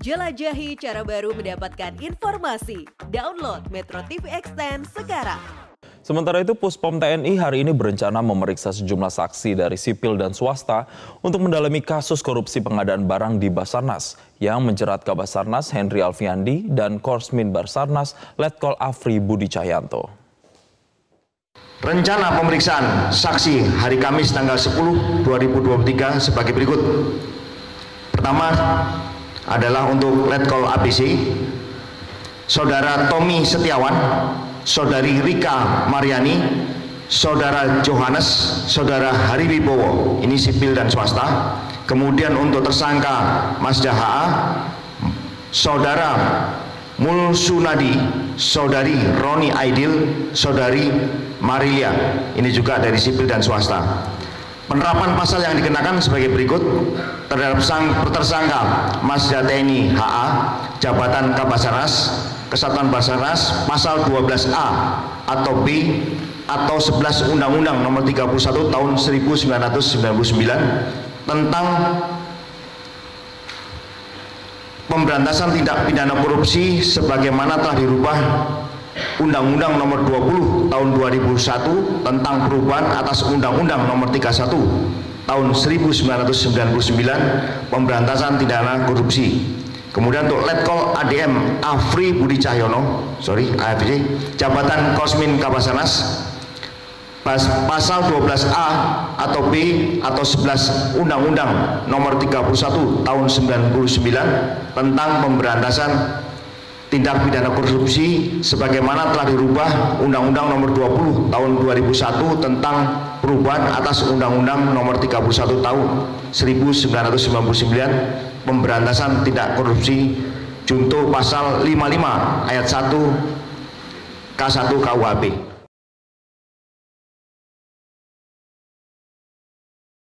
Jelajahi cara baru mendapatkan informasi. Download Metro TV Extend sekarang. Sementara itu, Puspom TNI hari ini berencana memeriksa sejumlah saksi dari sipil dan swasta untuk mendalami kasus korupsi pengadaan barang di Basarnas yang menjerat Kabasarnas Henry Alfiandi dan Korsmin Basarnas Letkol Afri Budi Cahyanto. Rencana pemeriksaan saksi hari Kamis tanggal 10 2023 sebagai berikut. Pertama adalah untuk Letkol ABC, Saudara Tommy Setiawan, Saudari Rika Mariani, Saudara Johannes, Saudara Hari Wibowo, ini sipil dan swasta. Kemudian untuk tersangka Mas Jaha, Saudara Mul Sunadi, Saudari Roni Aidil, Saudari Marilia, ini juga dari sipil dan swasta. Penerapan pasal yang dikenakan sebagai berikut. Terhadap sang tersangka Mas Jateni HA, jabatan Kabasarnas, Kesatuan Basarnas, pasal 12A atau B atau 11 Undang-Undang Nomor 31 Tahun 1999 tentang pemberantasan tindak pidana korupsi sebagaimana telah dirubah Undang-Undang Nomor 20 Tahun 2001 tentang perubahan atas Undang-Undang Nomor 31 Tahun 1999 pemberantasan tindak pidana korupsi. Kemudian untuk Letkol ADM Afri Budi Cahyono, sorry AFC, Jabatan Kosmin Kabasanas pasal 12A atau B atau 11 Undang-Undang Nomor 31 Tahun 99 tentang pemberantasan tindak pidana korupsi sebagaimana telah dirubah Undang-Undang Nomor 20 Tahun 2001 tentang perubahan atas Undang-Undang Nomor 31 Tahun 1999 pemberantasan tindak korupsi junto pasal 55 ayat 1 K1 KUHP.